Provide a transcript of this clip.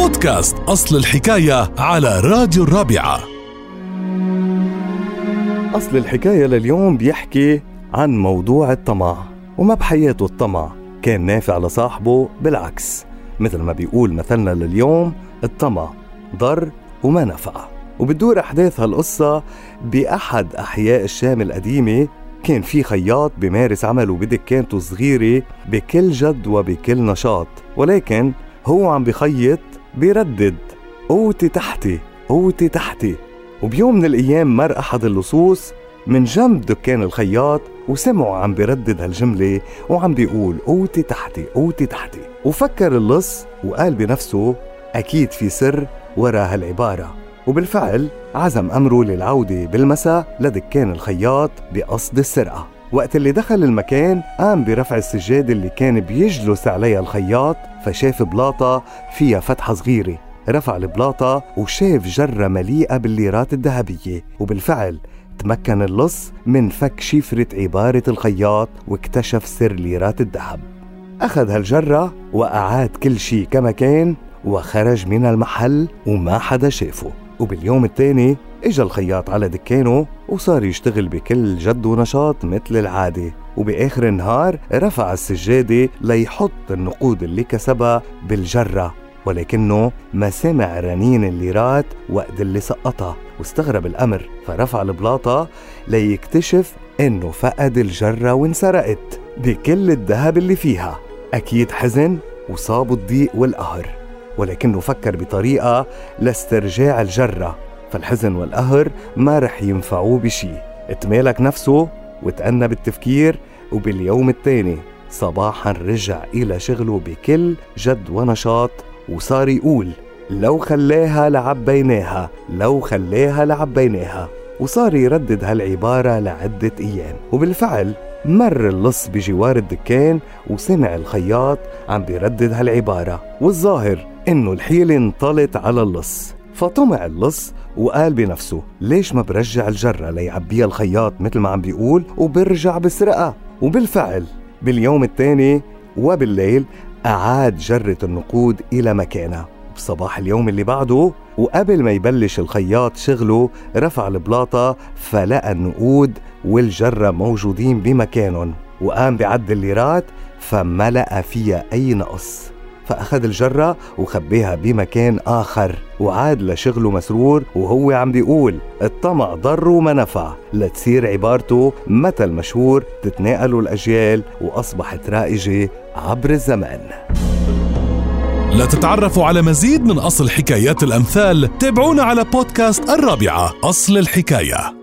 بودكاست أصل الحكاية على راديو الرابعة. أصل الحكاية لليوم بيحكي عن موضوع الطمع وما بحياته الطمع كان نافع لصاحبه بالعكس. مثل ما بيقول مثلنا لليوم الطمع ضر وما نفع. وبتدور أحداث هالقصة بأحد أحياء الشام القديمة. كان في خياط بمارس عمله بدكانته صغيرة بكل جد وبكل نشاط ولكن هو عم بخيط بيردد قوتي تحتي قوتي تحتي. وبيوم من الأيام مر أحد اللصوص من جنب دكان الخياط وسمعوا عم بيردد هالجملة وعم بيقول قوتي تحتي قوتي تحتي. وفكر اللص وقال بنفسه أكيد في سر ورا هالعبارة. وبالفعل عزم أمره للعودة بالمساء لدكان الخياط بقصد السرقة. وقت اللي دخل المكان قام برفع السجادة اللي كان بيجلس عليها الخياط فشاف بلاطة فيها فتحة صغيرة. رفع البلاطة وشاف جرة مليئة بالليرات الذهبية وبالفعل تمكن اللص من فك شفرة عبارة الخياط واكتشف سر ليرات الذهب. أخذ هالجرة وأعاد كل شيء كما كان وخرج من المحل وما حدا شافه. وباليوم الثاني إجا الخياط على دكانه وصار يشتغل بكل جد ونشاط مثل العادة وبآخر النهار رفع السجادة ليحط النقود اللي كسبها بالجرة ولكنه ما سمع رنين الليرات وقت اللي سقطها واستغرب الأمر فرفع البلاطة ليكتشف إنه فقد الجرة وانسرقت بكل الذهب اللي فيها. أكيد حزن وصابه الضيق والقهر ولكنه فكر بطريقة لاسترجاع الجرة. فالحزن والقهر ما رح ينفعوه بشي. اتمالك نفسه وتأنى بالتفكير وباليوم الثاني صباحا رجع إلى شغله بكل جد ونشاط وصار يقول لو خلاها لعبيناها لو خلاها لعبيناها وصار يردد هالعبارة لعدة أيام. وبالفعل مر اللص بجوار الدكان وسمع الخياط عم بيردد هالعبارة. والظاهر إنه الحيلة انطلت على اللص. فطمع اللص وقال بنفسه ليش ما برجع الجرة ليعبيها الخياط مثل ما عم بيقول وبرجع بسرقها وبالفعل باليوم الثاني وبالليل أعاد جرة النقود إلى مكانها. بصباح اليوم اللي بعده وقبل ما يبلش الخياط شغله رفع البلاطة فلقى النقود والجرة موجودين بمكانهم. وقام بعد الليرات فما لقى فيها أي نقص. فأخذ الجرة وخبيها بمكان آخر وعاد لشغله مسرور وهو عم بيقول الطمع ضر وما نفع لتصير عبارته مثل مشهور تتناقله الأجيال وأصبحت رائجة عبر الزمان. لتتعرفوا على مزيد من أصل حكايات الأمثال تابعونا على بودكاست الرابعة أصل الحكاية.